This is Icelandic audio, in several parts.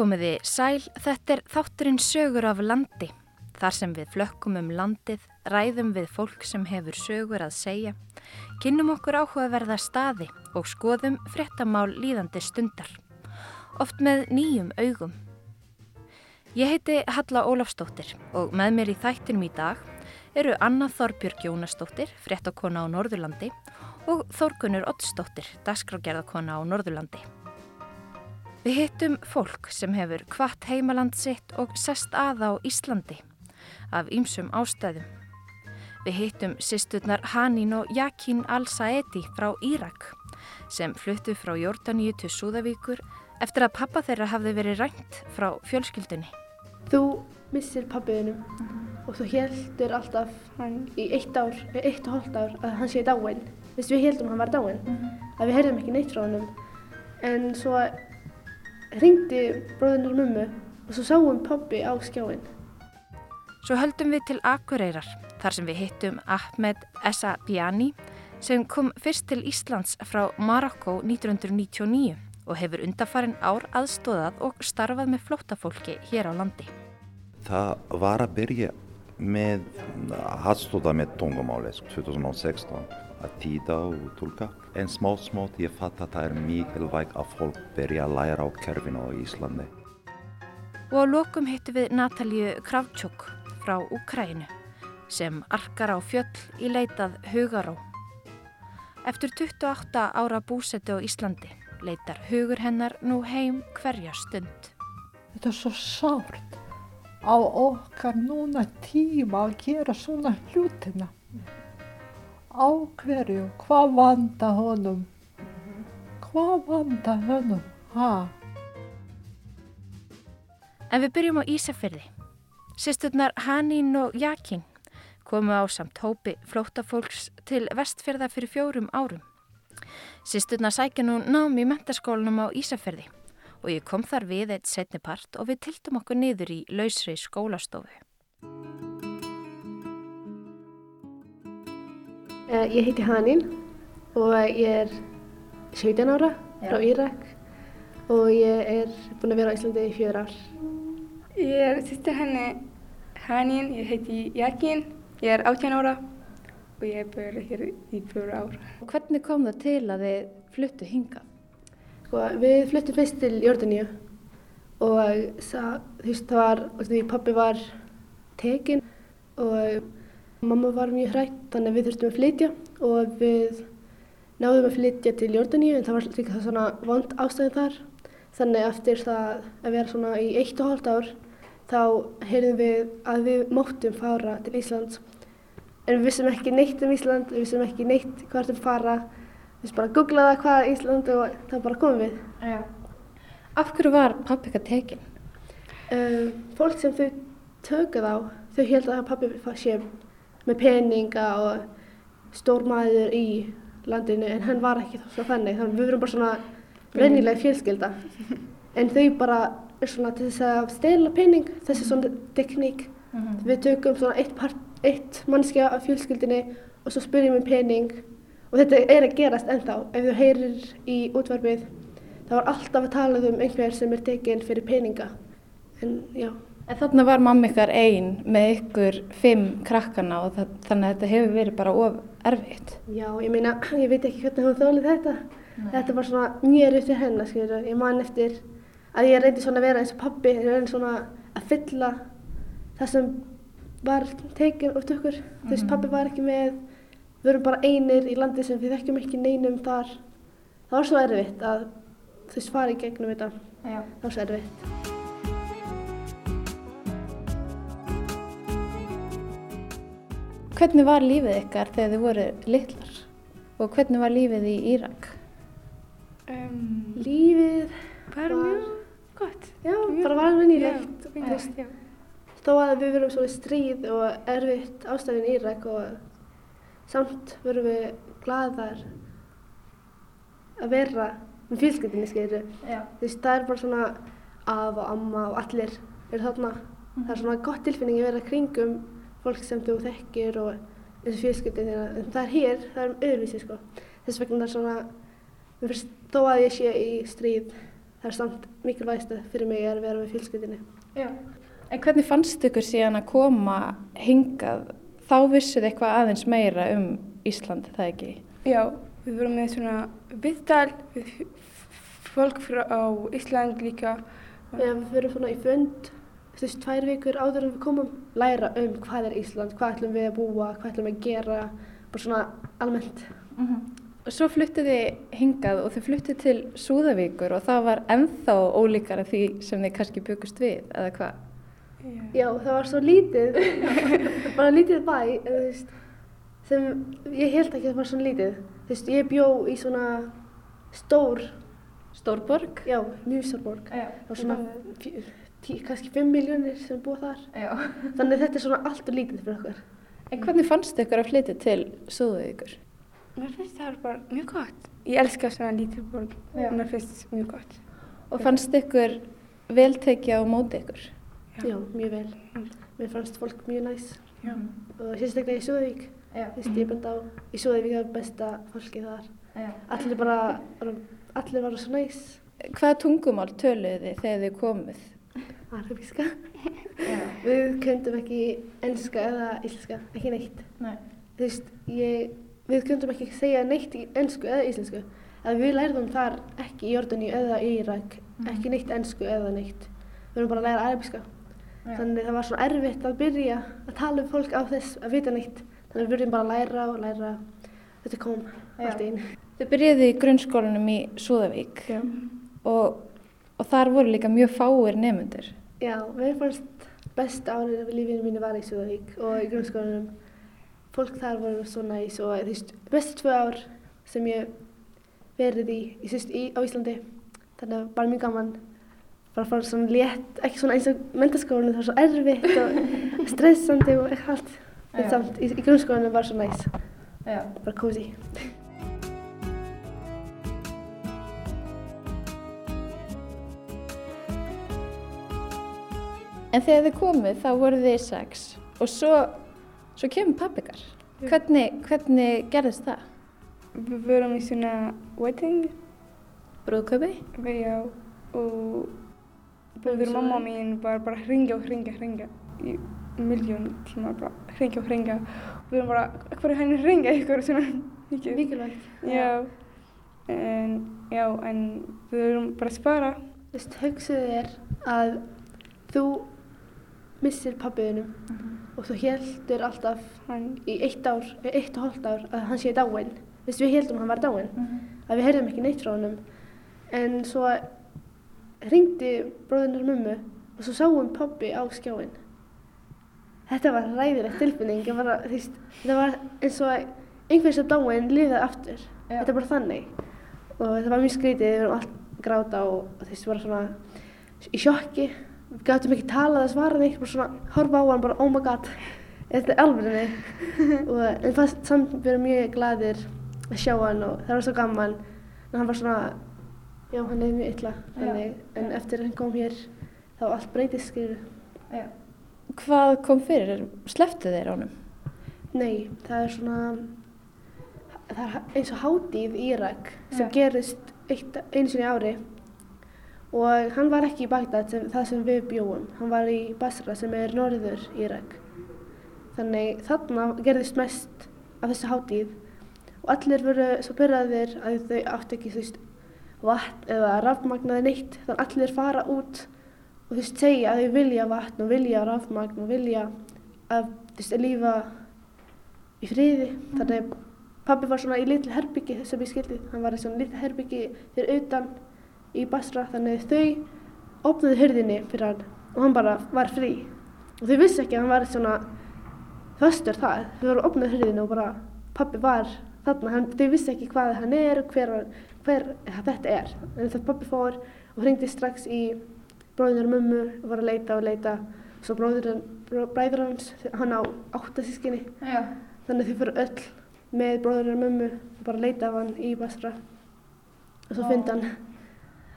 Komiði sæl, þetta er þátturinn sögur af landi. Þar sem við flökkum um landið, ræðum við fólk sem hefur sögur að segja, kynnum okkur áhugaverða staði og skoðum fréttamál líðandi stundar. Oft með nýjum augum. Ég heiti Halla Ólafstóttir og með mér í þættinum í dag eru Anna Þorbjörg Jónastóttir, fréttakona á Norðurlandi og Þórgunur Ottstóttir, dagskrágerðakona á Norðurlandi. Við hittum fólk sem hefur hvart heimaland sitt og sest að á Íslandi af ýmsum ástæðum. Við hittum sýsturnar Hanín og Jakin Al-Saedi frá Írak sem fluttu frá Jórdaníu til Súðavíkur eftir að pappa þeirra hafði verið rænt frá fjölskyldunni. Þú missir pappiðinum mm -hmm. og þú heldur alltaf hann í eitt ár, eitt og hóllt ár að hann sé. Þess við heldum hann var dáinn, mm -hmm. að við heyrðum ekki neitt frá hann en svo ringdi bróðunar mummu og svo sáum pappi á skjáin. Svo höldum við til Akureyrar þar sem við hittum Ahmed Essa Biani sem kom fyrst til Íslands frá Marokko 1999 og hefur undarfarin ár aðstóðað og starfað með flóttafólki hér á landi. Það var að byrja með aðstóða með tungumáli 2016 að týta og tólka en smátt smátt ég fatt að það er mikilvægt að fólk byrja að læra á kerfinu á Íslandi. Og á lokum hittum við Natalíu Kravtsjók frá Úkrænu sem arkar á fjöll í leitað hugaró. Eftir 28 ára búsetu á Íslandi leitar hugur hennar nú heim hverja stund. Þetta er svo sárt á okkar núna tíma að gera svona hlutina. Á hverju, hvað vanda honum? Hvað vanda honum? Ha? En við byrjum á Ísafyrði. Sisturnar Hanín og Jakin komu á samt hópi flóttafólks til vestfyrða fyrir fjórum árum. Sisturnar sækja nú námi í mentaskólanum á Ísafyrði og ég kom þar við eitt setni part og við tiltum okkur niður í lausri skólastofu. Ég heiti Hanín og ég er 17 ára Já. frá Írak og ég er búin að vera á Íslandi í fjör ár. Ég er sýstir henni Hanín, ég heiti Jakin, ég er 18 ára og ég er búin hér í fjör ár. Hvernig kom það til að þið fluttu hingað? Sko, við fluttum fyrst til Jórdaníu og þú veist, það var, því pappi var tekinn og mamma var mjög hrætt þannig að við þurftum að flytja og við náðum að flytja til Jórdaníu en það var líka það svona vond ástæðin þar. Þannig eftir það að vera svona í eitt og hálft ár þá heyrðum við að við móttum fara til Íslands. En við vissum ekki neitt um Ísland, við vissum ekki neitt hvert við fara við bara googlaði hvað er Ísland og það bara komum við. Já. Af hverju var pappi eitthvað tekinn? Uh, fólk sem þau tökuð á, þau held að pappi sé með peninga og stór maður í landinu en hann var ekki svo þannig, þannig við verum bara svona vennileg fjölskylda en þau bara er svona til þess að stela pening, þessi svona tekník, mm -hmm. við tökum svona eitt, eitt mannskja af fjölskyldinni og svo spyrjum við pening og þetta er að gerast ennþá. Ef þú heyrir í útvarfið þá er alltaf að tala um einhver sem er tekinn fyrir peninga. En já. En þarna var mamma ykkar einn með ykkur fimm krakkana og það, þannig að þetta hefur verið bara of erfitt. Já, ég meina, ég veit ekki hvernig hún þólið þetta. Nei. Þetta var svona mjög eftir hennar, skilur. Ég man eftir að ég reyndi svona að vera eins og pappi, ég reyndi svona að fylla það sem var tekinn út okkur. Mm -hmm. Þú veist, pappi var ekki með við erum bara einir í landi sem við þekkjum ekki neinum þar. Það var svo erfitt að þau svari gegnum þetta. Já. það var svo erfitt. Hvernig var lífið ykkar þegar þið voru litlar? Og hvernig var lífið í Írak? Um, lífið var mjög gott. Já, mjög bara var vinnilegt þó að við verum svo í stríð og erfitt ástæðin í Írak og samt verum við gladar að vera með fjölskyldinni skeiru. Þú veist, það er bara svona af og amma og allir eru þarna. Mm. Það er svona gott tilfinning að vera kringum fólk sem þú þekkir og þessu fjölskyldin þína. En það er hér, það er um öðruvísi sko. Þess vegna er svona, mér finnst þó að ég sé í stríð, það er samt mikilvægst fyrir mig að vera með fjölskyldinni. Já. En hvernig fannst ykkur síðan að koma hingað? Þá vissuð eitthvað aðeins meira um Ísland, það ekki? Já, við vorum með svona viðtal við fólk frá Ísland líka. Já, við fyrir svona í fund, veist, tvær vikur áður en við komum, læra um hvað er Ísland, hvað ætlum við að búa, hvað ætlum við að gera, bara svona almennt. Og svo fluttuð þið hingað og þið fluttuð til Súðavíkur og það var ennþá ólíkara því sem þið kannski byggust við, eða hvað? Já, það var svo lítið, bara lítið bæ, en þú veist, sem ég held ekki að það var svona lítið. Þú veist, ég bjó í svona stór, Stórborg? já, mjög stór borg. Já. Það var svona fjö- tí, kannski 5 miljónir sem búa þar. Já. Þannig að þetta er svona allt og lítið fyrir okkur. En hvernig fannst ykkur að flytja til Súðavíkur? Mér finnst það bara mjög gott. Ég elska svona lítil borg. Já. Mér finnst mjög gott. Og fannst ykkur veltekja á móti ykkur? Já, mjög vel. Mér fannst fólk mjög næs Já. og sérstaklega í Súðavík. Ég bend á, í Súðavík er besta fólkið þar. Já. Allir bara, allir var svo næs. Hvaða tungumál töluðu þið þegar þið komuð? Arabíska. Við kundum ekki enska eða íslenska, ekki neitt. Nei. Þú veist, ég, við kundum ekki segja neitt í ensku eða íslensku. Að við lærðum þar ekki í Jordani eða í Írak, ekki neitt ensku eða neitt. Við erum bara að læra arabíska. Já. Þannig það var svo erfitt að byrja að tala um fólk á þess að vita neitt. Þannig við verðum bara að læra og læra. Þetta kom Já. allt einu. Þið byrjuðu í grunnskólanum í Súðavík og, og þar voru líka mjög fáir nefnundur. Já, mér fannst besta árið af lífinu mínu var í Súðavík og í grunnskólanum. Fólk þar voru svo næs og þú veist, bestu tvö ár sem ég verið í, í, í á Íslandi. Þannig að bara mjög gaman. Bara fara svona létt, ekki svona eins og mentaskólanum, það var svo erfitt og stressandi og eitthvað allt. En samt, í, í grunnskólanum var svo næs, Já. bara cozy. En þegar þið komuð þá voru þið sex og svo, svo kemur pappikar. Hvernig, hvernig gerðist það? Við vorum í svona wedding. Brúðköpi? Við já. Og bróður mamma mín var bara að hringja og hringja, hringja. Í miljón tíma bara hringja og hringja. Og við erum bara, hvað er hann að hringja ykkur svona mikið? Mikilvægt. Já. En, já, en við erum bara að spara. Þú veist, hugsaðu þér að þú missir pabbiðinum og þú heldur alltaf Hann, í eitt ár, eitt og hálft ár að hann sé dáinn. Þú veist, við heldum hann var dáinn, að við heyrðum ekki neitt frá honum. En svo ringdi bróðunar mömmu og svo sáum pabbi á skjáin. Þetta var ræðilegt tilfinning, bara, þú veist, þetta var eins og einhver sem dáinn liðað aftur. Já. Þetta er bara þannig. Og þetta var mjög skrítið, við erum allt að gráta og þú veist, bara svona í sjokki. Við gáttum ekki talað að svara neitt, bara svona horfa á hann bara, oh my god, þetta er alveg og en fast samt við erum mjög gladir að sjá hann og það var svo gaman. En hann var svona, já, hann er mjög illa, þannig, en eftir að hann kom hér, þá var allt breytist, skilur. Já. Hvað kom fyrir? Sleftu þeir honum? Nei, það er svona, það er eins og hátíð í Írak sem Já. gerist eitt, einu sinni í ári og hann var ekki í Bagdad sem, það sem við bjóum, hann var í Basra sem er norður Írak. Þannig þarna gerðist mest af þessu hátíð og allir voru svo byrjaðir að þau áttu ekki þú veist vatn eða rafmagnaði neitt þannig að allir fara út og þú veist segja að þau vilja vatn og vilja rafmagn og vilja að þú veist lífa í friði. Þannig að pabbi var svona í litlu herbyggi sem ég skildi. Hann var í svona litlu herbyggi fyrir utan í Basra. Þannig þau opnaði hurðinni fyrir hann og hann bara var frí. Og þau vissi ekki að hann var svona föstur það þau voru að opnaði hurðinni og bara pabbi var þarna. Hann, þau vissi ekki hvað hann er hver, hver þetta er. Það pabbi fór og hringdi strax í bróðunar mömmu og var að leita og leita. Svo bræður hans hann á áttasískinni þannig að þau fyrir öll með bróðunar mömmu og bara leita af hann í Basra. Og svo fyndi hann.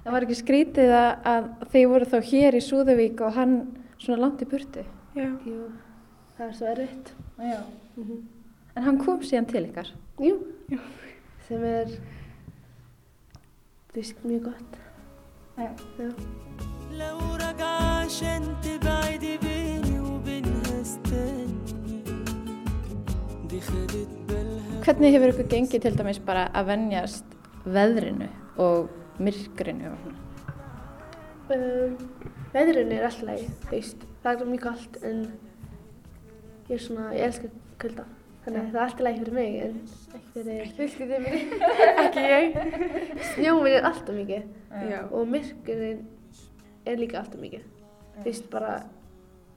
Það var ekki skrítið að, að þeir voru þá hér í Súðavík og hann svona langt í burtu. já. Jú, það er svo erfitt. Já. mm En hann kom síðan til ykkar. Jú, sem er þú veist mjög gott لو راجعة عشان تبعدي بيني وبينها استني دي خدت بالها Hvernig hefur ykkur gengið til dæmis bara að venjast veðrinu og myrkrinu og svona? Um, veðrun er alltaf lægi, þú veist, það er mjög kallt en ég er svona, ég elskar kulda. Þannig að það er alltaf lægi fyrir mig en ekki fyrir fjölskyldið Ekki ég. Snjóminn er alltaf mikið Já. og myrkunin er líka alltaf mikið. Þú veist bara,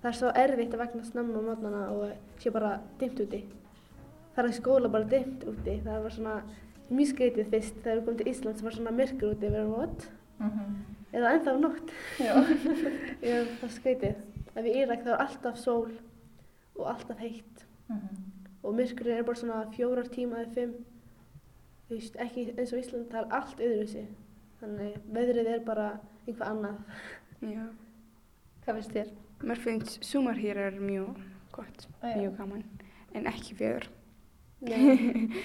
það er svo erfitt að vegna snemma á mótnana og sé bara dimmt úti. Það er í skóla bara dimmt úti. Það var svona mjög skreitið fyrst þegar við komum til Íslands var svona myrkur úti, við erum vott. Eða ennþá nótt. Já. Já, það er skreitið. Ef í Írak þá er alltaf sól og alltaf heitt. Og myrkurinn er bara svona fjórar tíma eða fimm. Þú veist, ekki eins og Ísland, það er allt öðruvísi. Þannig veðrið er bara einhvað annað. Já. Hvað finnst þér? Mér finnst sumar hér er mjög gott, Já. mjög gaman, en ekki. Nei.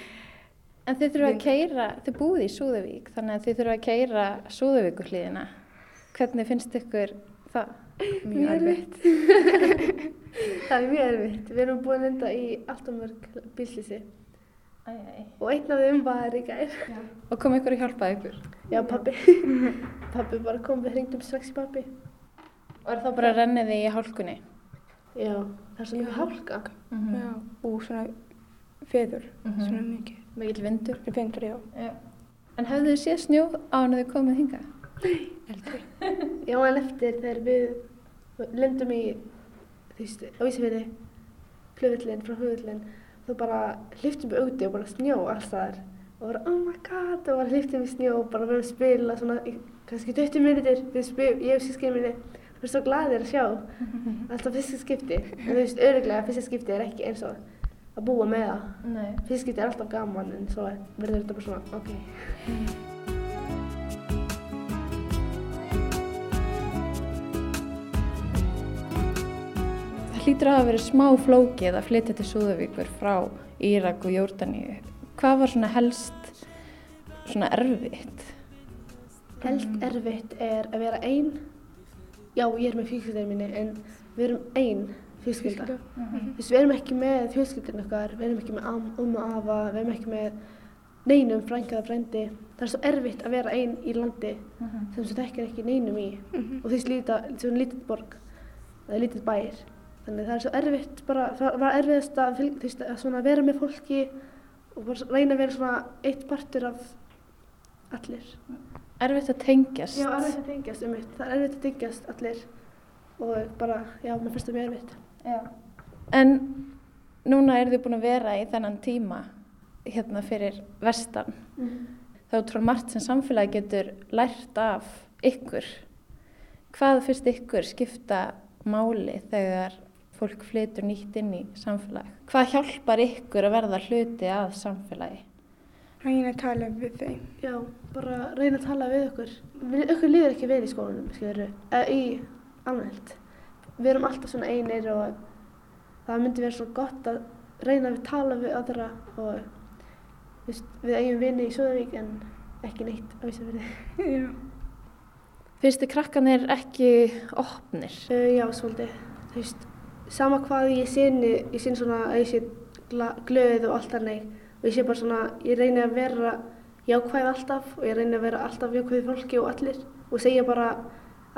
En þið þurfum að keira, þið búið í Súðavík, þannig að þið þurfum að keira Súðavíkuhlíðina. Hvernig finnst ykkur það? Mjög erfitt. það er mjög erfitt. Við erum búin að lenda í alltaf mörg æ. Og einn af þeim var í gær. Og kom ykkur að hjálpa ykkur? Já, pabbi. pabbi bara kom, við hringdum strax í pabbi. Og er þá bara að renni þið í hálkunni? Já, það er svo mjög hálka. Já. Og svona fjöður, Mhm. svona mikið. Mikið vindur? Það finnur ég á. Já. En hafðu þið séð snjó á hann að þið komið hingað? Eldri. Já, en eftir þegar við lendum í, þú veist, á Ísafirði, flugvillin, frá flugvillin, þá bara hliftum við úti og bara snjó alls þar. Og bara, oh my god, og bara hliftum við snjó og bara verðum að spila svona, í kannski 20 mínútur, við spil, ég og sískinni minni, við erum svo glaðir að sjá, alltaf fyrsta skipti. En þú veist, öruglega fyrsta skipti er ekki eins og að búa með það. Fyrsta skipti er alltaf gaman, en svo verður þetta bara svona, ok. Hlýtur að hafa verið smá flókið að flytja til Súðavíkur frá Írak og Jórdaníu. Hvað var svona helst svona erfitt? Helst erfitt er að vera einn. Já, ég er með fjölskyldinu minni, en við erum einn fjölskylda. Þú veist, við erum ekki með fjölskyldinu okkar, við erum ekki með am, um og afa, við erum ekki með neinum frænkaða frændi. Það er svo erfitt að vera einn í landi sem þú þekkir ekki neinum í. Og þú veist, líta, svona lítið borg, það er lítið bær. Þannig það er svo erfitt, bara, það var erfiðast að, fylg- að vera með fólki og reyna að vera svona eitt partur af allir. Erfitt að tengjast? Já, erfitt að tengjast um mitt. Það er erfitt að tengjast allir og bara, já, mér finnst það mjög erfitt. Já. En núna eru þið búin að vera í þennan tíma hérna fyrir vestan. Þá trúið margt sem samfélagi getur lært af ykkur. Hvað finnst ykkur skipta máli þegar fólk flytur nýtt inn í samfélag? Hvað hjálpar ykkur að verða hluti að samfélagi? Reyna að tala við þeim. Já, bara reyna að tala við okkur. Við, okkur líður ekki vel í skólanum, skilur eða í almennt. Við erum alltaf svona einir og það myndi vera svo gott að reyna að tala við aðra og veist, við eigum vini í Súðavík en ekki neitt á Ísafirði. Já. Finnst þið krakkanir ekki opnir? Uh, já, svolítið. Þú veist, sama hvað ég sinni, ég sinni svona að ég sé glöð og allt þannig og ég sé bara svona, ég reyni að vera jákvæð alltaf og ég reyni að vera alltaf jákvæð fólki og allir og segja bara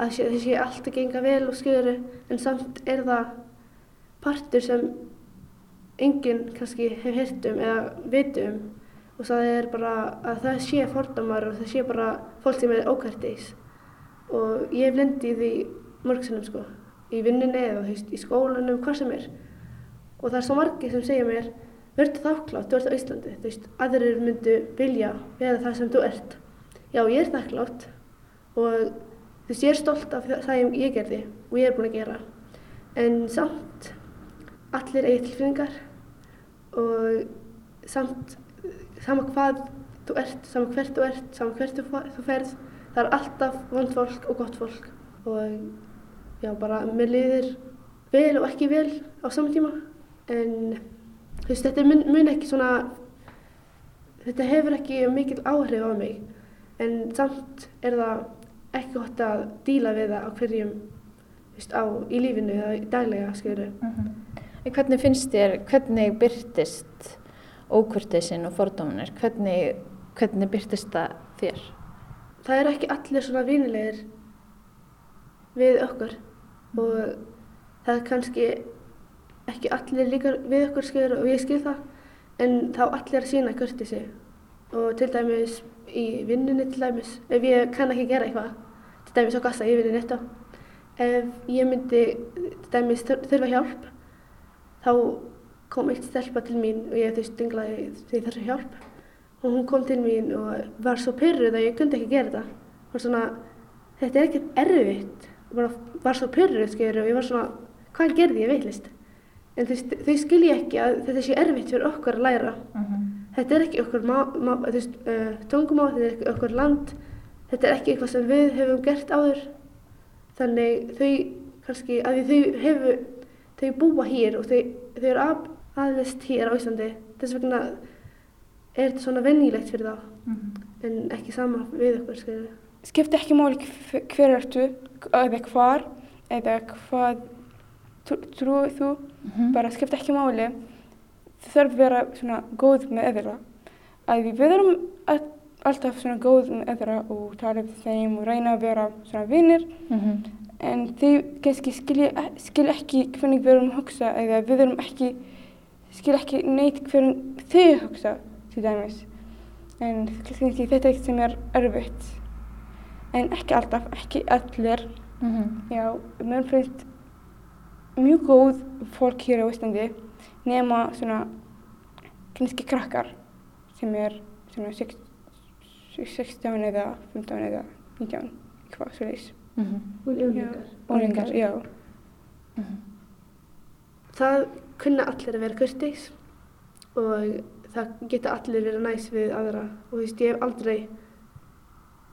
að sé allt að genga vel og skjöru en samt er það partur sem enginn kannski hefur heyrt um eða veit um og það er bara að það sé fordómar og það sé bara fólk sem er ókværdís og ég hef lendið í því mörgsinnum sko í vinnunni eða veist, í skólanum, hvað sem er. Og það er svo margir sem segja mér verður þakklátt, þú ert á Íslandi þú veist, aðrir myndu vilja vera það sem þú ert. Já, ég er þakklátt og þú veist, ég er stolt af það sem ég gerði og ég er búin að gera. En samt allir eigi tilfinningar og samt sama hvað þú ert, sama hvert þú ert, sama hvert þú ferð það er alltaf vond fólk og gott fólk. Og já, bara mér liðir vel og ekki vel á saman tíma en þú veist, þetta mun, mun ekki svona þetta hefur ekki mikil áhrif á mig en samt er það ekki gott að díla við það á hverjum, veist, á, í lífinu eða í daglega, skilur. En Hvernig finnst þér, hvernig byrtist ókurteisin og fordóminir? Hvernig, hvernig byrtist það þér? Það er ekki allir svona vinilegir við okkur og það er kannski ekki allir líka við okkur skilur og ég skil það en þá allir að sína kurtisi og til dæmis í vinnunni til dæmis ef ég kann ekki gera eitthvað til dæmis á gassa ég vinni netto ef ég myndi til dæmis þur- þurfa hjálp þá kom eitt stelpa til mín og ég þú veist dinglaði því þessu hjálp og hún kom til mín og var svo pyrruð að ég kundi ekki gera þetta. Og svona, þetta er ekkert erfitt bara var svo pyrruð skilur og ég var svona, hvað gerði ég veitlist en þú veist, þau skilji ekki að þetta sé erfitt fyrir okkur að læra. Þetta er ekki okkur uh, tungumál, þetta er ekki okkur land. Þetta er ekki eitthvað sem við hefum gert áður. Þannig þau kannski, að þau hefur þau búa hér og þau, þau eru að, aðlist hér á Íslandi. Þess vegna er þetta svona venjulegt fyrir þá. En ekki sama við okkur skilur. Skipti ekki máli hver ertu eða hvar eða hvað trú- trúið þú bara skipti ekki máli. Þú þarf að vera svona góð með eðra að við all- alltaf svona góð með eðra og tala við þeim og reyna að vera svona vinnir en þau kannski skilja, skilja ekki hvernig við erum að hugsa eða við erum ekki skilja ekki neitt hvernig þau hugsa til dæmis. En kannski þetta er eitt sem er erfitt en ekki alltaf, ekki allir. Já, mér finnst mjög góð fólk hér á Íslandi nema svona kannski krakkar sem er svona sex- 16 eða 15 eða 19 eitthvað svo leys og unglingar. Ólingar, já. Það kunna allir að vera kurteis og það geta allir verið næs við aðra. Og þú veist, ég hef aldrei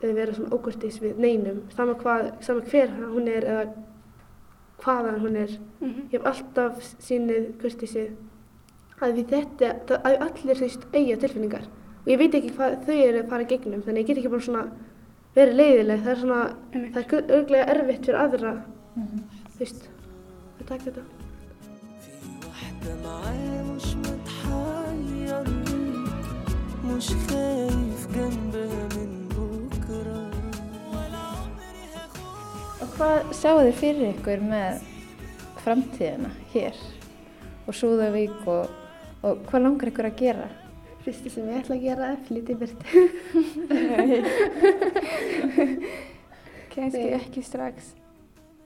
eh, verið svona ókurteis við neinum, sama, hvað, sama hver hún er eða hvaðan hún er. Mhm. Ég hef alltaf sýnið kurteisið að við þetta, það, að allir þú veist, eiga tilfinningar og ég veit ekki hvað þau eru að fara í gegnum þannig ég get ekki bara svona verið leiðileg, það er svona, Einmitt. það er örglega erfitt fyrir aðra, þú veist, að taka þetta. في واحدة معايا مش متحير مش خايف جنبها من hvað sjáu þið fyrir ykkur með framtíðina hér og Súðavík og, og hvað langar ykkur að gera? Fyrsta sem ég ætla að gera er í byrtu. Kannski Nei. ekki strax.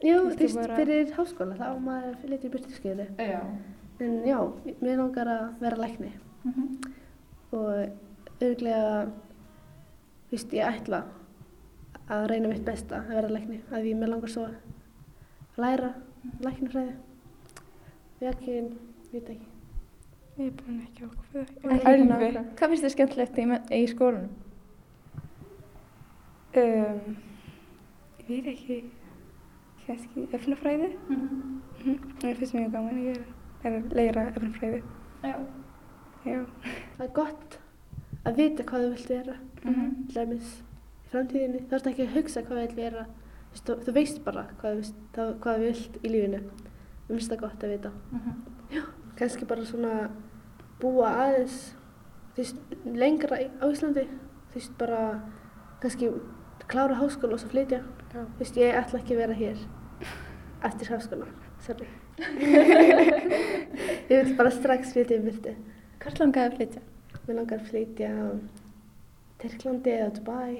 Jú, þú veist, fyrir háskóla þá maður í byrtu skeiðu. Já. En já, mér langar að vera lækni og örglega, þú veist, ég ætla að reyna mitt besta að vera lækni. Að því mér langar svo að læra læknifræði. Við ekki, veit ekki. Ég er búin ekki nákvæm. Hvað finnst þið skemmtilegt í, í skólanum? Um, ég veit ekki, kannski efnafræði. Mm Mér finnst mjög gaman að gera, er að leira efnafræði. Já. Já. Það er gott að vita hvað þú vilt vera. Mhm. til dæmis framtíðinni. Þá ertu ekki að hugsa hvað þú vilt vera þú, þú, þú veist bara hvað þú, þú vilt í lífinu. Mér finnst það gott að vita. Já, kannski bara svona búa aðeins þú veist, lengra í- á Íslandi. Þú veist, bara kannski klára háskóla og svo flytja. Þú veist, ég ætla ekki að vera hér eftir háskóla. Sorry. Ég vil bara strax flytja í byrti Hvert langaði að flytja? Mér langar að flytja á Tyrklandi eða Dubai,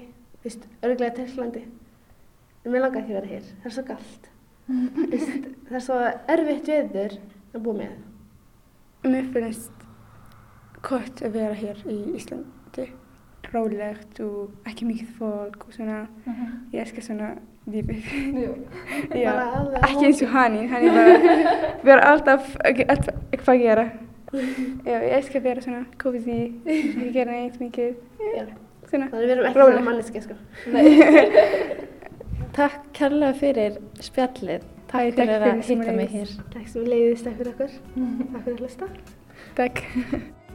þú veist, örglega Tyrklandi. En mér langar ekki að vera hér, það er svo kallt. Veist, það er svo erfitt veður að búa með. Mér finnst gott að vera hér í Íslandi. Rólegt og ekki mikið fólk og svona. Ég elskar svona lífið. Já. Bara alveg á Ekki eins og hann er bara alltaf ekki- alltaf eitthvað að gera. Já, ég elskar að vera svona cozy, ekki gera neitt mikið. Þannig við erum ekki svona manneski, sko. Takk kærlega fyrir spjallið. Takk takk fyrir að hitta mig hér. Takk sem leiðist, fyrir okkur. Takk fyrir að hlusta. Takk.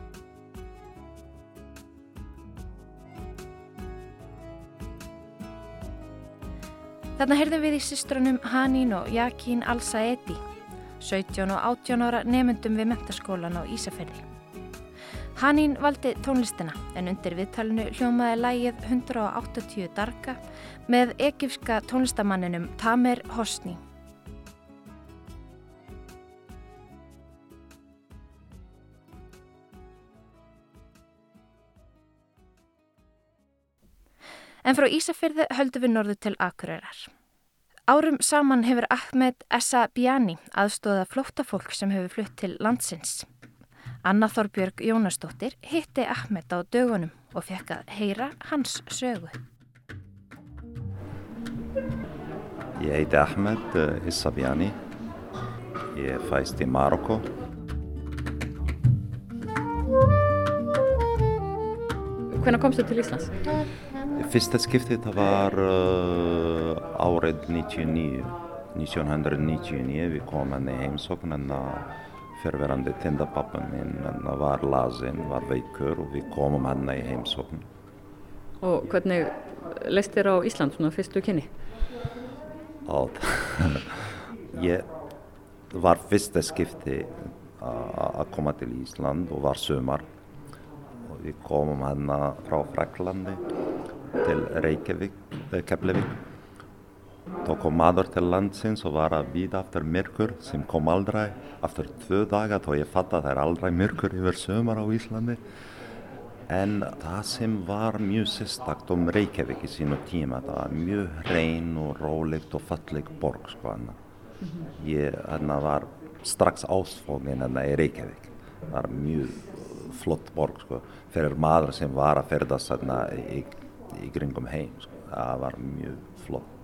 Þarna heyrðum við í systrunum Hanín og Jakín Al-Saedi, 17 og 18 ára nefndum við mentaskólan á Ísafjörði. Hanín valdi tónlistina en undir viðtalinu hljómaði lægið 180 darga með egifska tónlistamanninum Tamer Hosni. En frá Ísafyrði höldum við norðu til Akureyrar. Árum saman hefur Ahmed Essa Biani aðstóða flóttafólk sem hefur flutt til landsins. Anna Þorbjörg Jónasdóttir hitti Ahmed á dögunum og fekk að heyra hans sögu. Ég heiti Ahmed Issa Biani. Ég fæst í Marokko. Hvernig komstu til Íslands? Fyrsta skiptið það var uh, árið 99, 1999. Við komum henni heimsókn en fyrverandi tindapappa minn var lasin, var veikur og við komum henni í heimsókn. Og hvernig leist þér á Ísland svona fyrstu kynni? Ég var fyrsta skipti að koma til Ísland og var sömar og við komum hérna frá Fraklandi til Reykjavík, Keflavík. Þá kom maður til landsins og var að býða eftir myrkur sem kom aldrei. Eftir tvö daga þá ég fatt að það er aldrei myrkur yfir sömur á Íslandi. En það sem var mjög sérstakt um Reykjavík í sínu tíma, það var mjög hrein og rólegt og falleg borg sko hann. Ég hann var strax ásfóngin hann í Reykjavík. Það var mjög flott borg sko, fyrir maður sem var að ferðast hann í, í kringum heim. Sko. Það var mjög flott.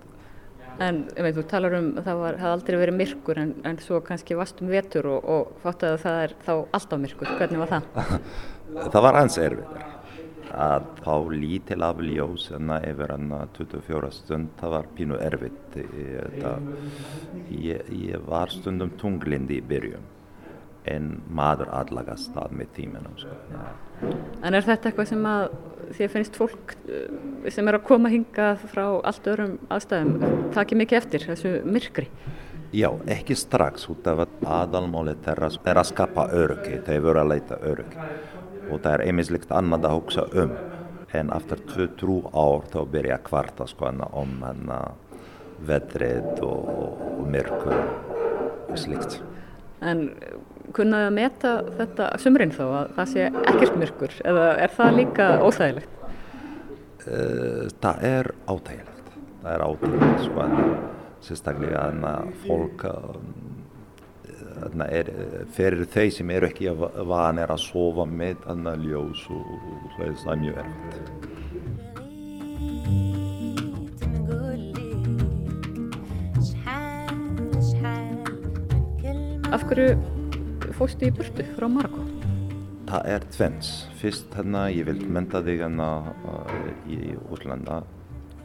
En veit, þú talar um að það hafði aldrei verið myrkur en, en svo kannski vast um vetur og, og fátt að það er þá alltaf myrkur. Hvernig var það? það var ans erfiður. Að þá lítil af ljós enna yfir enna 24 stund, það var pínu erfitt. Ég, ég var stundum tunglind í byrjun en maður aðlagast það með tíminum. Sko. En er þetta eitthvað sem að þér finnst fólk sem er að koma hinga frá allt öðrum aðstæðum takir mikið eftir þessu myrkri? Já, ekki strax út af að aðalmáli þeirra er að skapa öryggi, þeir voru að leita öryggi og það er einmislegt annað að hugsa um en eftir 2-3 ár þá byrja að kvarta sko um hana vedrið og, og myrkur og slikt. En kunnaði að meta þetta sumrin þá að það sé ekkert myrkur eða er það líka óþægilegt? Það er áþægilegt. Það er áþægilegt sko en sérstaklega að fólk er, fyrir þau sem eru ekki vanir að sofa með ljós og það er mjög erfitt. Af hverju fóstu í burtu frá Marokko? Það er tvens. Fyrst hérna ég vil menta þig hérna í útlanda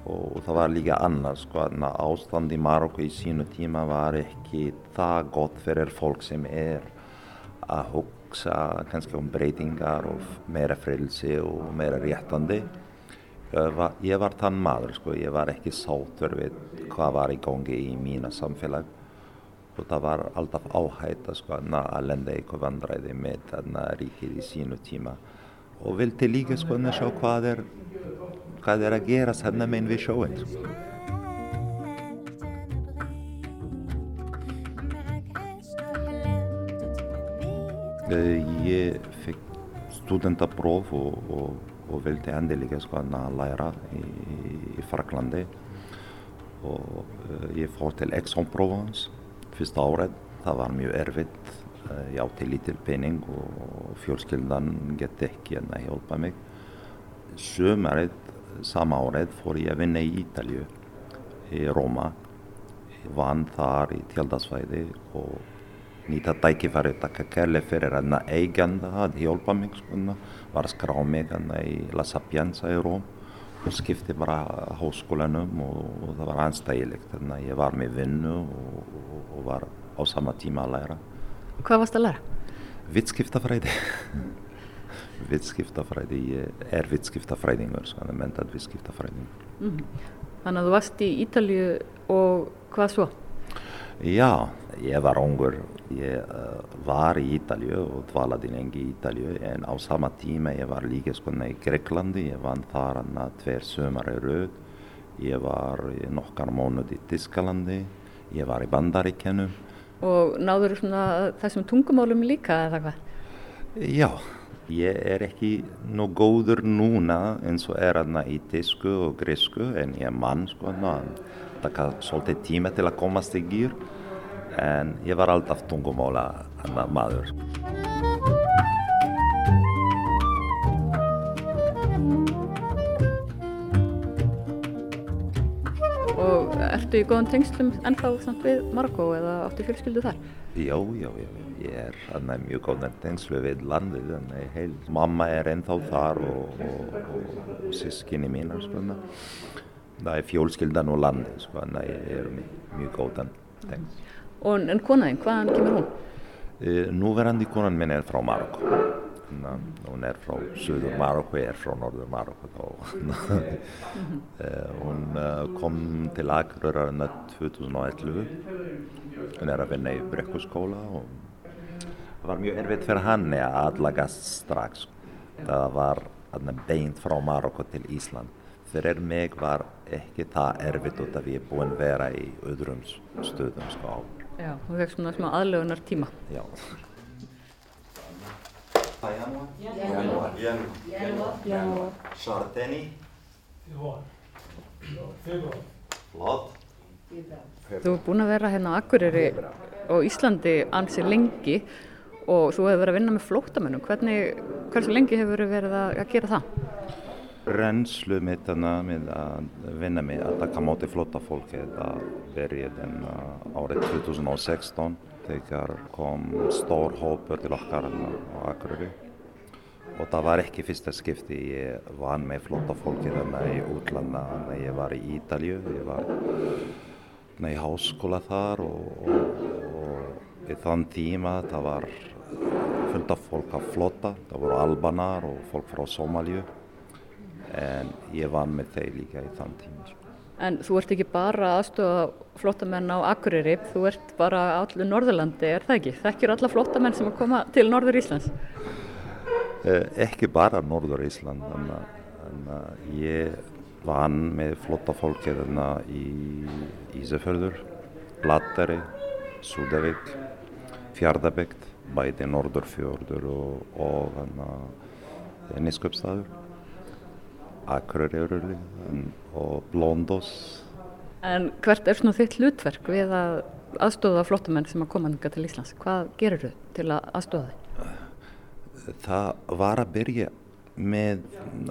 og það var líka annars sko hérna ástand í Marokko í sínu tíma var ekki það gott fyrir fólk sem er að hugsa kannski um breytingar og meira frelsi og meira réttandi. Ég var þann maður sko, ég var ekki sátur við hvað var í gangi í mína samfélag og það var alltaf áhætta sko að lenda eitthvað vandræði með þarna ríkið í sínu tíma. Og vilti líka sko að sjá hvað er hvað er að gera þarna með við sjóin sko. Ég fikk studentapróf og, og, og vildi endilega sko að læra í, í Fraklandi og ég fór til Aix-en-Provence fyrsta árið. Það var mjög erfitt. Ég átti lítil pening og fjölskyldan geti ekki að hjálpa mig. Sömarið, sama árið, fór ég að vinna í Ítalju, í Róma. Ég vann þar í tjaldasvæði og nýta tækifæri takka kærlega fyrir að eiganda að hjálpa mig. Var að skrá mig í La Sapienza í Róm skipti bara háskólanum og, og það var anstæðilegt. Þannig að ég var með vinnu og, og var á sama tíma að læra. Hvað varst að læra? Vittskiptafræði. Vittskiptafræði, ég er vittskiptafræðingur, sko, mentalt vittskiptafræðingur. Mm. Þannig að þú varst í Ítalju og hvað svo? Já, ég var ungur. Ég uh, var í Ítalju og dvalaði lengi í Ítalju en á sama tíma ég var líka skona í Greiklandi. Ég vann þar hann að tver sömar í rauð. Ég var nokkar mánuð í Tískalandi. Ég var í Bandaríkjunum. Og náður svona þessum tungumálum líka eða hvað? Já, ég er ekki nú góður núna eins og er hann í tísku og grísku en ég mann sko. Það taka svolítið tíma til að komast í gýr en ég var alltaf tungumála hann maður. Og ertu í góðan tengslum ennþá samt við Marokko eða áttu fjölskyldu þar? Já, já, já, ég er hann mjög góðan tengslu við landið hann er heil. Mamma er ennþá þar og, og, og, og sískinni mínar hann. Það er fjölskyldan og landið sko hann er mjög, góðan tengsl. Og en konaðinn, hvaðan kemur hún? Uh, núverandi konan minn er frá Marokko. Ná, hún er frá söður Marokko, ég er frá norður Marokko þá. uh, hún uh, kom til Akureyrar 2011. Hún er að vinna í brekkuskóla og það var mjög erfitt fyrir hann að aðlagast strax. Það var beint frá Marokko til Ísland. Fyrir mig var ekki það erfitt út af ég að vera í öðrum stöðum sko á. Já, þú fekk svona smá aðlögunar tíma. Já. Sarteni. Flott. Þú er búinn að vera hérna á Akureyri og Íslandi ansi lengi og þú hefur verið að vinna með flóttamönnum. Hvernig, hversu lengi hefur verið að gera það? Reynslu mitt hana með að vinna með að taka móti flotta fólki. Það byrjaði árið 2016 þegar kom stór hópur til okkar á Akureyri. Og það var ekki fyrsta skipti ég vann með flotta fólki þannig í útlanda. Þannig ég var í Ítalju ég var í háskóla þar og, og, og í þann tíma það var fullt af fólk af flotta það voru albanar og fólk frá Somalju en ég vann með þeir líka í þann tíma. En þú ert ekki bara aðstofa flottamenn á Akureyri, þú ert bara allir Norðurlandi, er það ekki? Þekkjur alla flottamenn sem að koma til Norður Íslands? Eh, ekki bara Norður Ísland, en ég vann með flotta fólki þarna í Ísafjörður, Blattari, Súdavík, Fjardabækt, bæði Norðurfjörður og, og Niskupstaður. Akureyri og Blóndós. En hvert er svona þitt hlutverk við að aðstofa flottamenn sem að koma hinga til Íslands? Hvað gerir þau til að aðstofa þau? Það var að byrja með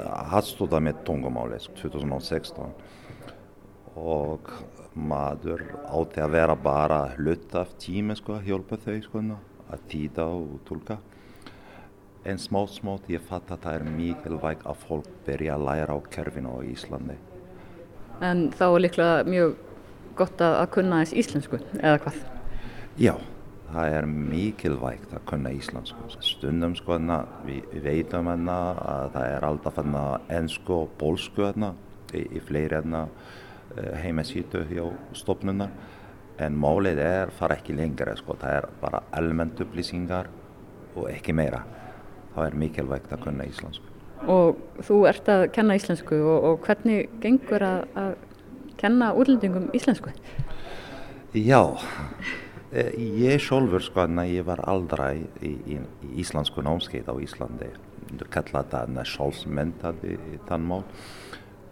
aðstofa með tungumáli 2016 og maður átti að vera bara hlut af tími sko að hjálpa þau sko að týta og tólka. En smátt smátt ég fatt að það er mikilvægt að fólk byrja að læra á kerfinu á Íslandi. En þá er líklega mjög gott að, að kunna þess íslensku, eða hvað? Já, það er mikilvægt að kunna íslensku. Stundum sko hana, við, við veitum hana að það er alltaf hana ennsku og bólsku hana í, í fleiri hana heimasítu hjá stofnunar. En málið er fara ekki lengra sko, það er bara almennt upplýsingar og ekki meira þá er mikilvægt að kunna íslensku. Og þú ert að kenna íslensku og, og hvernig gengur að, að kenna útlendingum íslensku? Já, ég sjálfur sko að ég var aldrei í, í, í íslensku námskeið á Íslandi. Þú kallar það sjálfsmyndað í þann mál.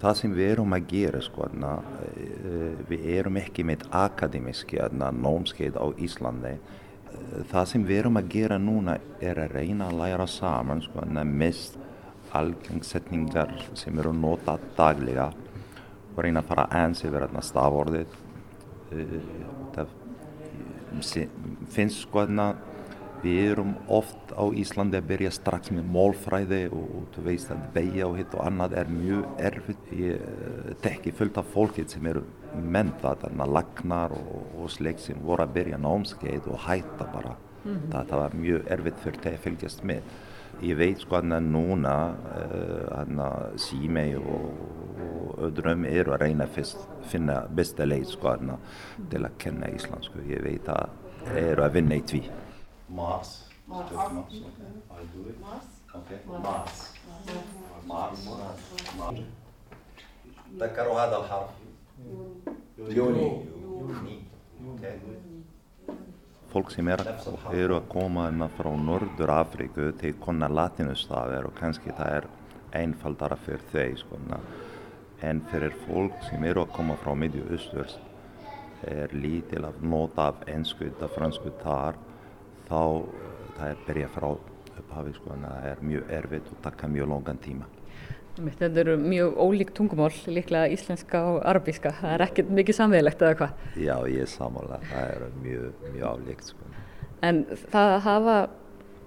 Það sem við erum að gera sko að við erum ekki með akademiski námskeið á Íslandi það sem við erum að gera núna er að reyna að læra saman sko, mest algengsetningar sem eru notað daglega og reyna að fara aðeins yfir þarna stafordið. Það finnst sko að við erum oft á Íslandi að byrja strax með málfræði og, og þú veist að beigja og hitt og annað er mjög erfitt ég tekki fullt af fólkið sem eru menta þarna lagnar og, og slik sem voru að byrja námskeið og hætta bara. Mm -hmm. það, það var mjög erfitt fyrir þeir að fylgjast með. Ég veit sko að núna uh, símei og, og öðrum eru að reyna fyrst finna besta leið sko að til að kenna íslensku. Ég veit að eru að vinna í tví. Mars. Mars. Mars. Jóni. Fólk sem er að, eru að koma hérna frá Nordur Afríku til konna latinustafir og kannski það er einfaldara fyrir þeir sko, hérna. en fyrir fólk sem eru að koma frá Midjúusturs er lítil að nota af ennskuð og franskuð þar þá eh, það er byrja frá upphafi sko, hérna. það er mjög erfitt og taka mjög longan tíma. Þetta eru mjög ólík tungumál, líklega íslenska og arabíska. Það er ekkert mikið samveilegt eða hvað? Já, ég er samála. Það er mjög, mjög álíkt. Sko. En það hafa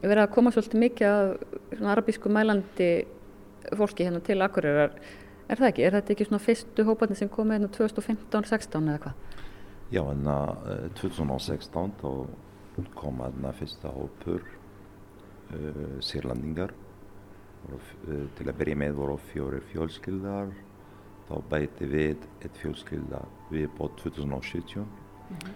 verið að koma svolítið mikið af arabísku mælandi fólki hérna til Akureyrar. Er það ekki? Er þetta ekki svona fyrstu hóparnir sem komið hérna 2015-16 eða hvað? Já, en uh, 2016 þá kom hérna fyrsta hópur uh, sírlandingar til að byrja með voru fjórir fjölskyldar þá bæti við eitt fjölskylda við bótt 2017 mm -hmm.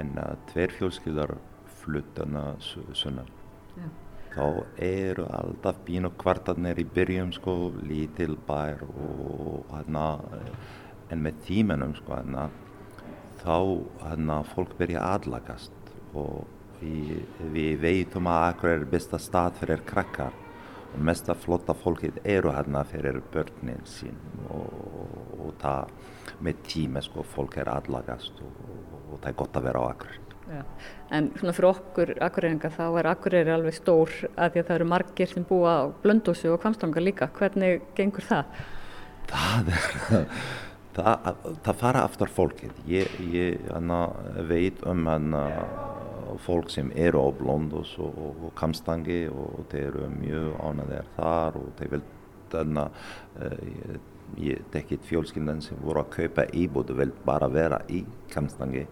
en uh, tveir fjölskyldar fluttana sunnan yeah. þá eru alltaf bínu kvartarnir í byrjum sko, lítil bær og hérna en með tímanum sko hérna þá hérna fólk byrja aðlagast og við, við veitum að akkur er besta stað fyrir krakkar mesta flotta fólkið eru hérna fyrir börnin sín og, og það með tíma sko fólk er aðlagast og, og það er gott að vera á Akureyri. Ja. En svona fyrir okkur Akureyringa þá er Akureyri alveg stór að því að það eru margir sem búa á Blöndósi og Kvamstanga líka. Hvernig gengur það? Það er, það, það fara aftur fólkið. Ég, ég hana, veit um hana fólk sem eru á Blóndós og, og, og Kamstangi og þeir eru mjög ánæðir þar og þeir vil þarna uh, ég tekkit fjölskyndan sem voru að kaupa íbúðu vil bara vera í Kamstangi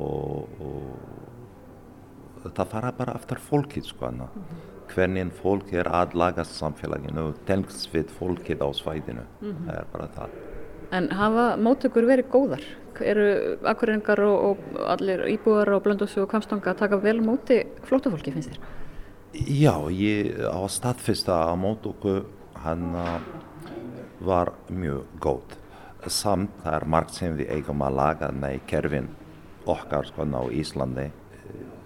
og, og það fara bara aftur fólkið sko hana -hmm. hvernig fólk er aðlagast samfélaginu tengst við fólkið á svæðinu -hmm. það er bara það En hafa mótökur verið góðar? Eru akkuringar og, og allir íbúðar á Blöndósi og Kamstanga að taka vel móti flótafólki finnst þér? Já, ég á staðfesta á mótöku hann var mjög góð. Samt það er margt sem við eigum að laga í kerfin okkar sko á Íslandi.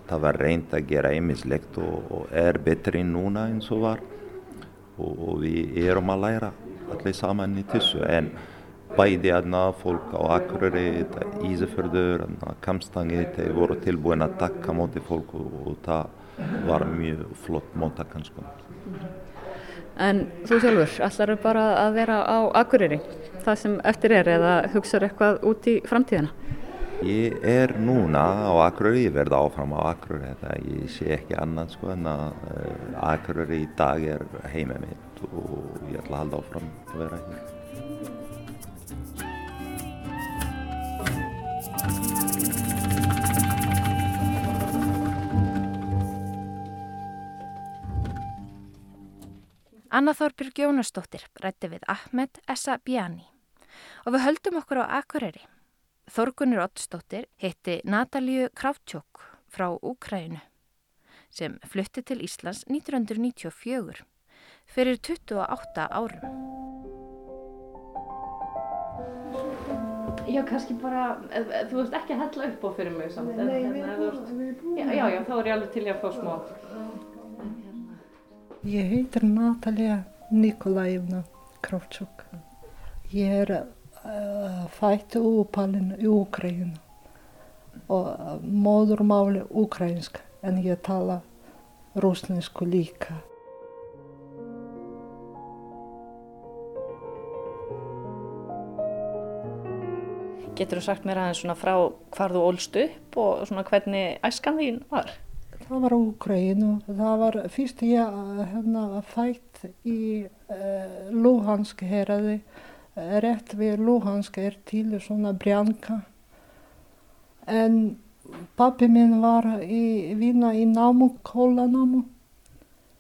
Það var reynd að gera einmislegt og, og er betri núna eins og var og, og við erum að læra allir saman í þessu en bæði aðna fólk á Akureyri, Ísafjörður, Kamstangi, þeir voru tilbúin að taka móti fólk og, það var mjög flott móttakann sko. En þú sjálfur, ætlar þau bara að vera á Akureyri, það sem eftir er eða hugsaður eitthvað út í framtíðina? Ég er núna á Akureyri, ég verði áfram á Akureyri, það ég sé ekki annað sko en að uh, Akureyri í dag er heimið mitt og ég ætla að halda áfram að vera hér. Anna Þorbjörg Jónastóttir rætti við Ahmed Essa Bjani og við höldum okkur á Akureyri. Þorgunir Ottstóttir hitti Natalíu Krátjók frá Úkrænu sem flutti til Íslands 1994 fyrir 28 árum. Já, kannski bara, þú veist ekki að hella upp á fyrir mig samt. Nei, nei, við erum búin. Já, já, já, þá er ég alveg til ég að fá smá. Ég heitir Natalia Nikolaevna Kravchuk. Ég er uh, fætt og uppalinn í Ukraínu og móðurmáli ukrainsk en ég tala rúsnesku líka. Getur þú sagt mér aðeins svona frá hvar þú ólst upp og svona hvernig æskan þín var? Það var Úkrænu. Það var fyrst ég hérna, fætt í uh, Luhansk heraði. Rétt við Luhansk er til svona brjanka. En pappi minn var í vinna í námu, kólanámu.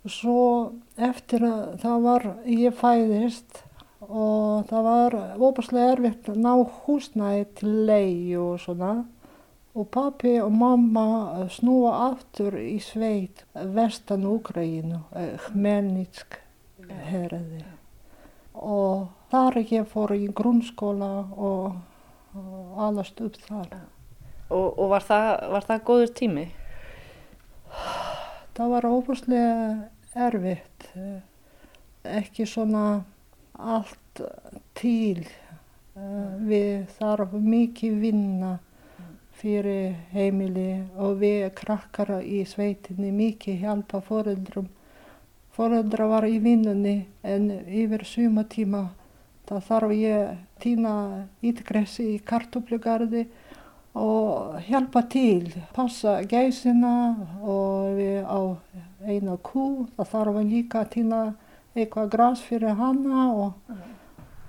Svo eftir að það var, ég fæðist og það var óbúslega erfitt að ná húsnæði til leið og svona. Og pappi og mamma snúa aftur í sveit vestan Úgræinu, Hmelnitsk herði. Og þar ég fór í grunnskóla og, alast upp þar. Og, og var, það, var það góður tími? Það var óbúslega erfitt. Ekki svona allt til. Við þarf mikið vinna fyrir heimili og við krakkar í sveitinni mikið hjálpa foreldrum. Foreldra var í vinnunni en yfir sumatíma það þarf ég týna ítgressi í kartuplugarði og hjálpa til, passa gæsina og við á eina kú, það þarf líka að týna eitthvað græs fyrir hana og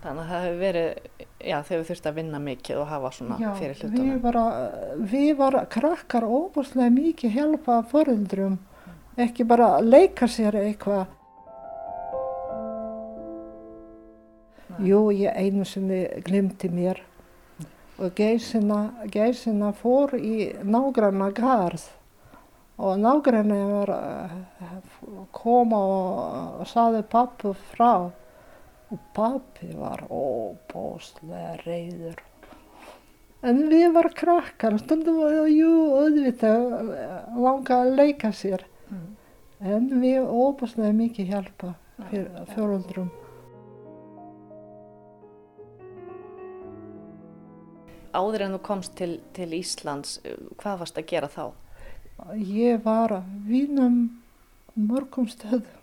Þannig að það hefur verið, já þegar við þurftum að vinna mikið og hafa svona Já, fyrir við hlutunum. var, við var krakkar óbúslega mikið hjálpa foreldrum, ekki bara leika sér eitthvað. Jú, ég einu sinni glimti mér og geysina, geysina fór í nágranna garð og nágranna var eh, koma og saði pappu frá og pappi var óbúslega reyður. En við var krakkar, stundum var jú, auðvitað langa að leika sér. En við óbúslega mikið hjálpa fyrir fjóruldrum. Áður en þú komst til, til Íslands, hvað varst að gera þá? Ég var að vinna mörgum stöðum.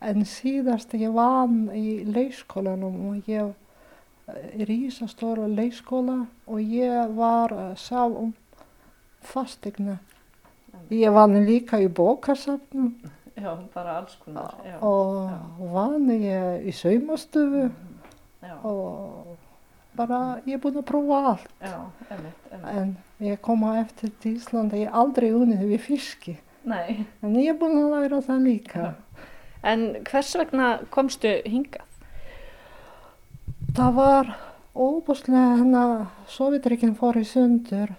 En síðast ég vann í leikskólanum og ég er í Ísastóra leikskóla og ég var að sá um fastegna. Ég vann líka í Já. Já, og vann ég í saumastofu já, og bara ég er búin að prófa allt. já, emitt, emitt. En ég kom á eftir til Íslanda, ég er aldrei unnið við fiski. Nei. En ég er búin að læra það líka. En hvers vegna komstu hingað? Það var óbúslega hennar Sovjetrikinn fór í sundur.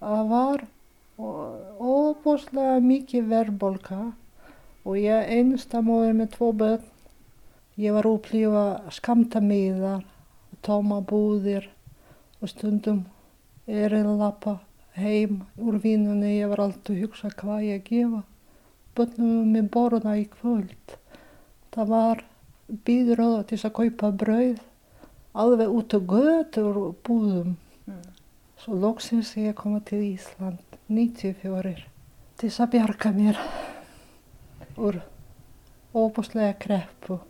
Það var óbúslega mikið verðbólka og ég einsta móður með tvo börn. Ég var upplifa skamtamiðar, tóma búðir og stundum er að lappa heim úr vinnunni. Ég var alltaf að hugsa hvað ég gefa. Börnum með borða í kvöld. Það var býður til að kaupa brauð alveg út á götur og búðum. Svo loksins ég koma til Ísland 94 til að bjarga mér úr óbúslega kreppu.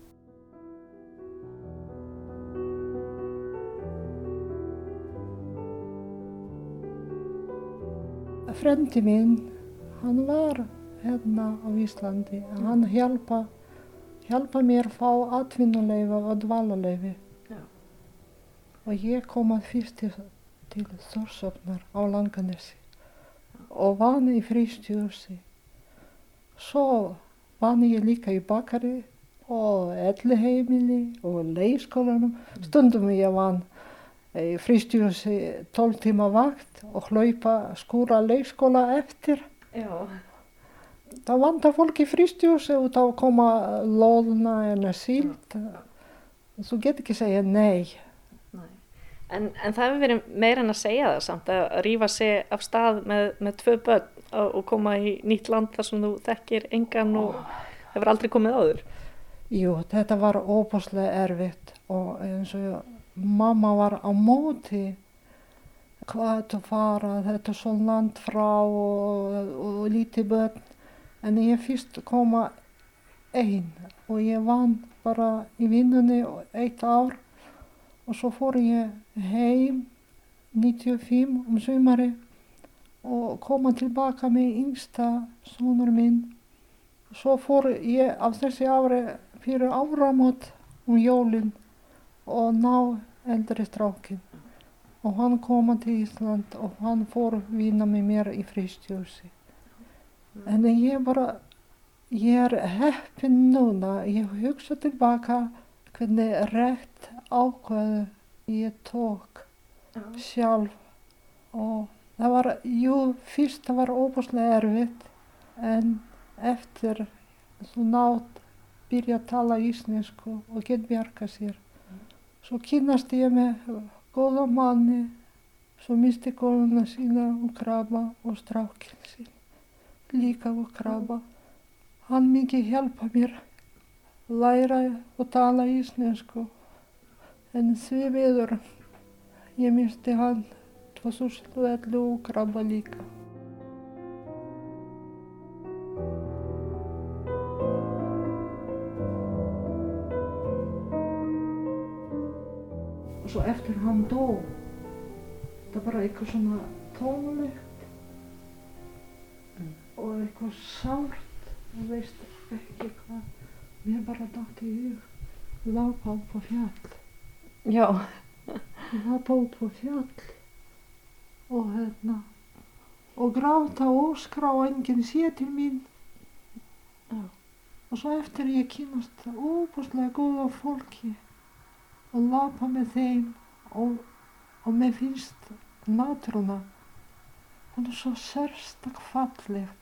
Frendi minn, hann var hérna á Íslandi. Hann hjálpa, hjálpa mér að fá atvinnuleifa og dvalarleifi. Og ég kom að fyrst til, til Þórsöfnar á Langanesi og vann í fristjúsi. Svo vann ég líka í bakari og elliheimili og leikskólanum. Stundum ég vann í fristjúsi 12 tíma vakt og hlaupa skúra leikskóla eftir. Já. Það vantar fólk í fristjúsi út á að koma loðna en síld. Þú get ekki segja nei. En, en það hefur verið meira en að segja það samt að rífa sig af stað með, með tvö börn og, og koma í nýtt land þar sem þú þekkir engan og hefur aldrei komið áður. Jú, þetta var óbúslega erfitt og eins og mamma var á móti hvað þú fara, þetta er svo land frá og, og lítið börn. En ég fyrst koma einn og ég vann bara í vinnunni eitt ár og svo fór ég heim 95 um sumari og koma tilbaka með yngsta sonur minn. Svo fór ég af þessi ári fyrir áramót um jólinn og ná eldri strákin. Og hann koma til Ísland og hann fór vinna með mér í fristjósi. En ég bara, ég er heppin núna, ég hugsa tilbaka hvernig rétt ákveðu ég tók sjálf. Og það var, jú, fyrst það var óbúslega erfitt en eftir þú nátt byrja að tala íslensku og get bjarga sér. Svo kynast ég með góða manni, svo misti konuna sína og krabba og strákinn sín líka og krabba. Hann mikið hjálpa mér læra og tala íslensku en því miður ég misti hann 2011 og krabba líka. Og svo eftir hann dó, það bara eitthvað svona tónlegt og eitthvað sárt og veist ekki hvað. Mér bara dætti í hug, lápa upp á fjall. Já, lappa út á fjall og hérna og gráta og óskrá og enginn sé til mín. Já. Og svo eftir ég kynast óbúslega góða fólki og lappa með þeim og, og mér finnst náttúruna hún er svo sérstak fallegt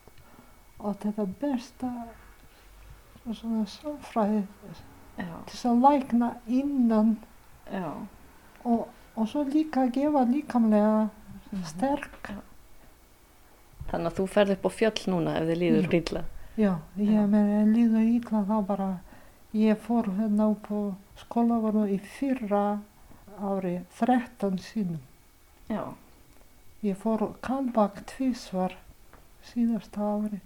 og þetta besta svona sáfræði já, til að lækna innan já. og, og svo líka gefa líkamlega sterk. Þannig að þú ferð upp á fjöll núna ef þið líður Já. illa. Já, ég Já. með líður ítla þá bara, ég fór hérna upp á skólavarnu í fyrra ári 13 sínum. Já, Ég fór kallbak tvísvar síðasta ári.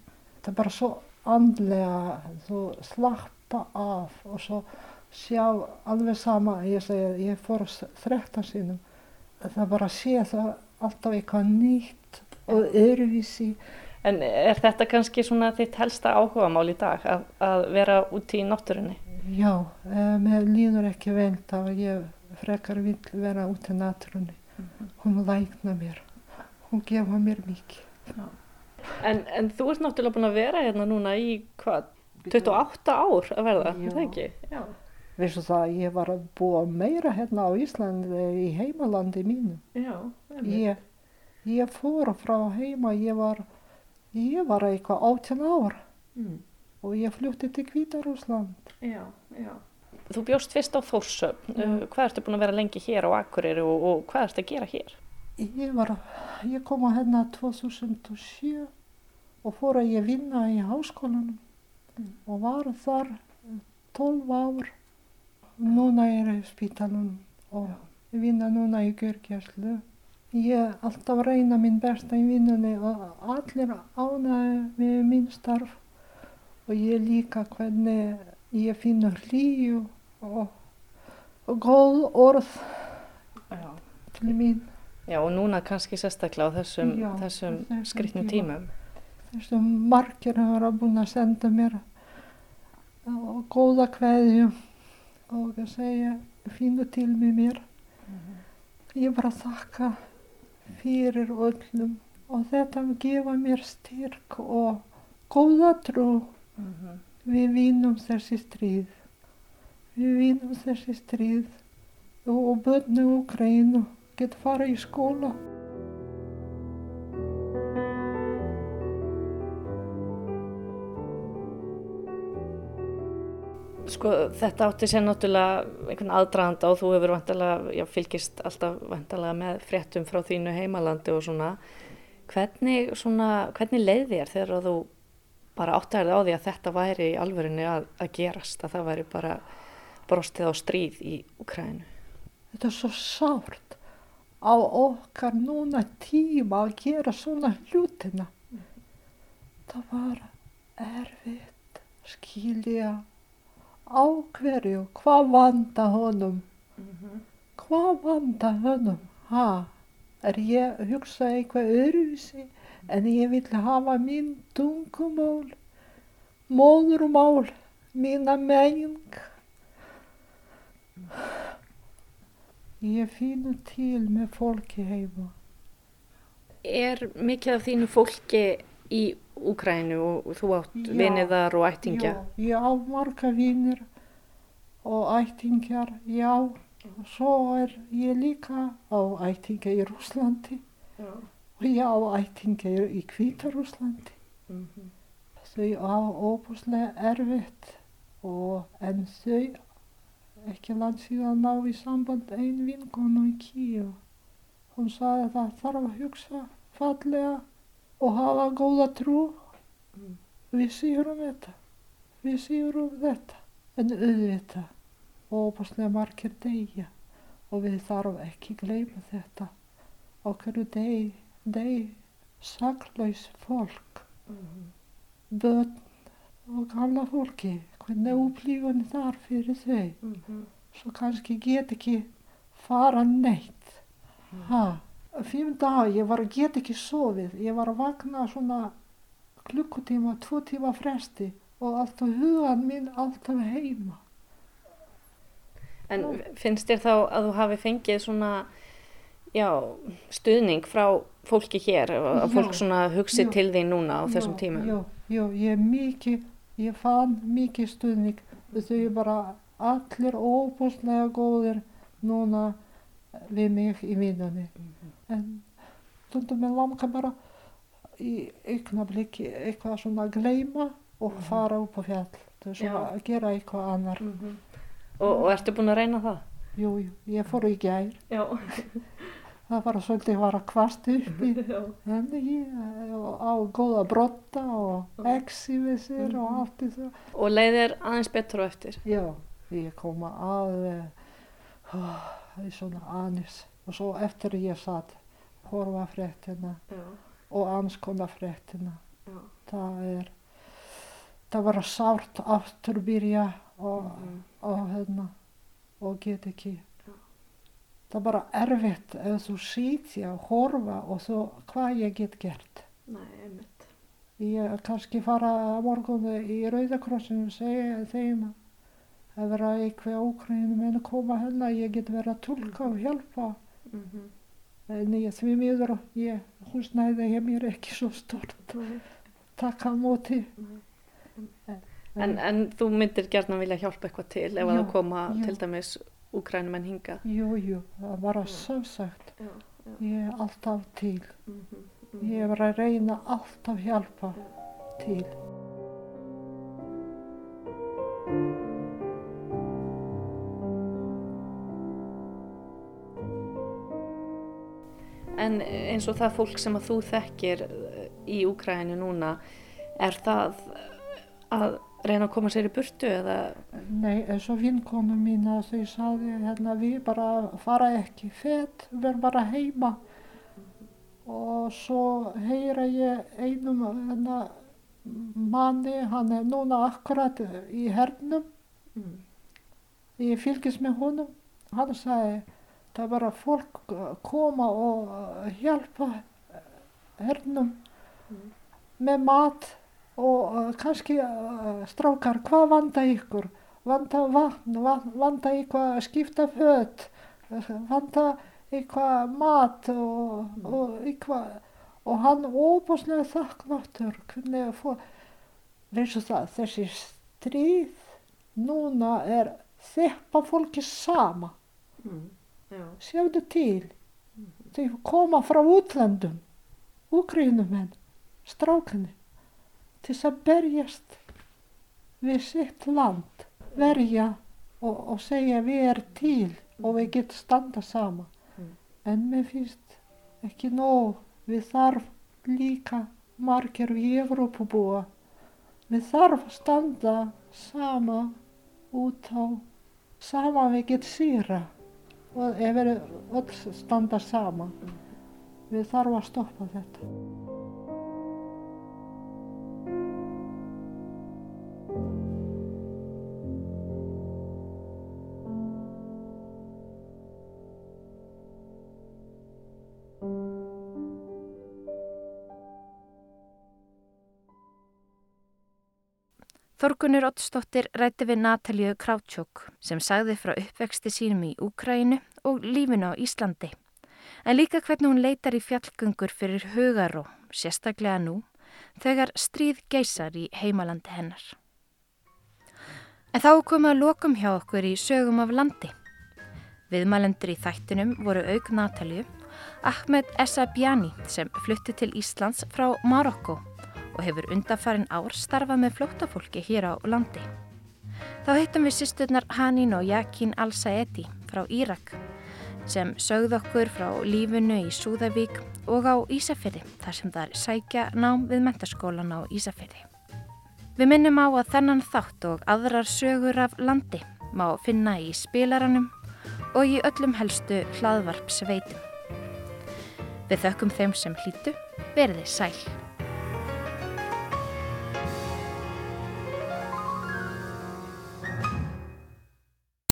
Það er bara svo andlega, þú slappa af og svo sjá alveg sama, ég segi, ég fór 13 sínum. Það bara sé það alltaf eitthvað nýtt og öðruvísi. en er þetta kannski svona þitt helsta áhugamál í dag að, að vera úti í náttúrunni? Já, eh, mér líður ekki vel þá ég frekar vil vera út í náttúrunni. Hún lækna mér, hún gefa mér mikið. En, en þú ert náttúrulega búin að vera hérna núna í hvað, 28 ár að verða, er það ekki? Já. Veistu það, ég var að búa meira hérna á Íslandi í heimalandi mínu. Já, Ég, ég fór frá heima, ég var, ég var eitthvað 18 ár Mm. og ég flutti til Hvítarúsland. já, já. Þú bjóst fyrst á Þórsöfn, uh, hvað ertu búin að vera lengi hér á Akureyri og, og hvað ertu að gera hér? Ég, var, ég kom að hérna 2007 og fór að ég vinna í háskólanum og var þar 12 ár. Núna er ég í spítalunum og ég vinna núna í gjörgjæslu. Ég alltaf reyna minn besta í vinnunni og allir ánægði með minn starf og ég líka hvernig ég finnur hlýju og, og góð orð Já. til mín. Já, og núna kannski sérstaklega á þessum, þessum tíma. tímum. þessum margir hafa búin að senda mér og góða kveðju og að segja fínu til með mér. Ég bara þakka fyrir öllum og þetta gefa mér styrk og góða trú. Við vinnum þessi stríð. Við vinnum þessi stríð og börnu Ukraínu get fara í skóla. Sko þetta átti sér náttúrulega einhvern aðdraðanda og þú hefur vantalega, já, fylgist alltaf vantalega með fréttum frá þínu heimalandi og svona. Hvernig, svona, hvernig leið þér þegar þú bara áttaðir á því að þetta væri í alvörinni að, að gerast, að það væri bara brostið á stríð í Ukrænu? Þetta er svo sárt á okkar núna tíma að gera svona hlutina. Það var erfitt skilja á hverju, hvað vanda honum, hvað vanda honum, ha, er ég að hugsa eitthvað öðruvísi en ég vil hafa mín tungumál, móðurmál, mína menning. Ég finn til með fólki heima. Er mikið af þínu fólki í Úkrænu og þú átt Já. viniðar og ættingja. Já, ég á marga vinir og ættingjar, já. Og svo er ég líka á ættingja í Rúslandi og ég á ættingja í Hvítarúslandi. Mhm. Þau á óbúslega erfitt og en þau ekki langt síðan ná í samband ein vinkonu í Kíu. Hún sagði að það þarf að hugsa fallega og hafa góða trú. Mm. Við sýrum þetta, við sýrum þetta, en auðvitað óbúslega margir deyja og við þarf ekki gleyma þetta. Okkur deg, deg, saklaus fólk börn og gamla fólki, hvernig upplifun þar fyrir þau. Mhm. Svo kannski get ekki fara neitt. Ha, fimm dag, ég var að get ekki sofið. Ég var að vakna svona klukkutíma, tvo tíma fresti og alltaf hugan minn alltaf heima. En finnst þér þá að þú hafi fengið svona, já, stuðning frá fólki hér, að Já. fólk svona hugsi Já. til því núna á þessum tímum? Já, já, ég mikið, ég fann mikið stuðning. Þau bara allir óbúslega góðir núna við mig í vinnunni. En stundum með langa bara í augnabliki eitthvað svona gleyma og fara upp á fjall. Það er svona að gera eitthvað annar. Mhm. Og, og ertu búin að reyna það? Jú, jú, ég fór í gær. Það var svolítið var að kvast uppi. En ég á góða brotta og exi við sér og allt í það. Og leiðir aðeins betur á eftir? Já, ég kom alveg oh, í svona anis og svo eftir ég satt horfa fréttina Já. og anskona fréttina Já. það er það var sárt aftur byrja og, Mhm. og hérna og get ekki það er bara erfitt ef þú sitja og horfa og svo hvað ég get gert Nei, einmitt. ég kannski fara að morgun í Rauðakrossinu og segja þeim að vera eitthvað ókrænum en að koma hérna, ég get verið að tólka og hjálpa. Mhm. En ég því miður, ég, húsnæði ég mér ekki svo stort. Takk á móti. En, en þú myndir gert vilja hjálpa eitthvað til ef að Já, það koma já. til dæmis úkrænumenn hingað? Jú, jú, það var að samsagt. Já, já. Ég er alltaf til. Mhm. Ég er að reyna alltaf hjálpa til. En eins og það fólk sem að þú þekkir eh, í Úkrænu núna, er það að reyna að koma sér í burtu eða? Nei, eins og vinkonu mín að þau sagði hérna við bara fara ekki fett, verð bara heima. Og svo heyra ég einum hérna, manni, hann er núna akkurat í hernum, ég fylgist með honum. Hann sagði, það er bara fólk koma og hjálpa hernum með mat og kannski uh, strákar, hvað vanda ykkur? Vanda vatn, va- vanda eitthvað að skipta föt, vanda eitthvað mat og, og eitthvað. Og hann óbúslega þakknáttur, hvernig að fór, veistu það, þessi stríð núna er þeppa fólki sama, Já. sjáðu til. Þau koma frá útlöndum, úgrínumenn, strákunni, til þess að berjast við sitt land, verja og, og segja við erum til og við getum standa sama. En mér finnst ekki nóg, við þarf líka margir í Evrópu búa. Við þarf að standa sama út á sama við getum sýra og ef við öll standa sama. Við þarf að stoppa þetta. Þorgunur Oddsdóttir rætti við Natalíu Krautjók sem sagði frá uppvexti sínum í Úkrænu og lífinu á Íslandi. En líka hvernig hún leitar í fjallgöngur fyrir hugaró, sérstaklega nú, þegar stríð geysar í heimalandi hennar. En þá komum að lokum hjá okkur í sögum af landi. Viðmælendur í þættinum voru auk Natalju, Ahmed Essabiani sem flutti til Íslands frá Marokko og hefur undanfarin ár starfað með flóttafólki hér á landi. Þá hittum við sýsturnar Hanin og Jakin Al-Saedi frá Írak sem sögð okkur frá lífunu í Súðavík og á Ísafyrði þar sem það er sækja nám við mentaskólan á Ísafyrði. Við minnum á að þennan þátt og aðrar sögur af landi má finna í spilaranum og í öllum helstu hlaðvarp sveitum. Við þökkum þeim sem hlýtu, verði sæl.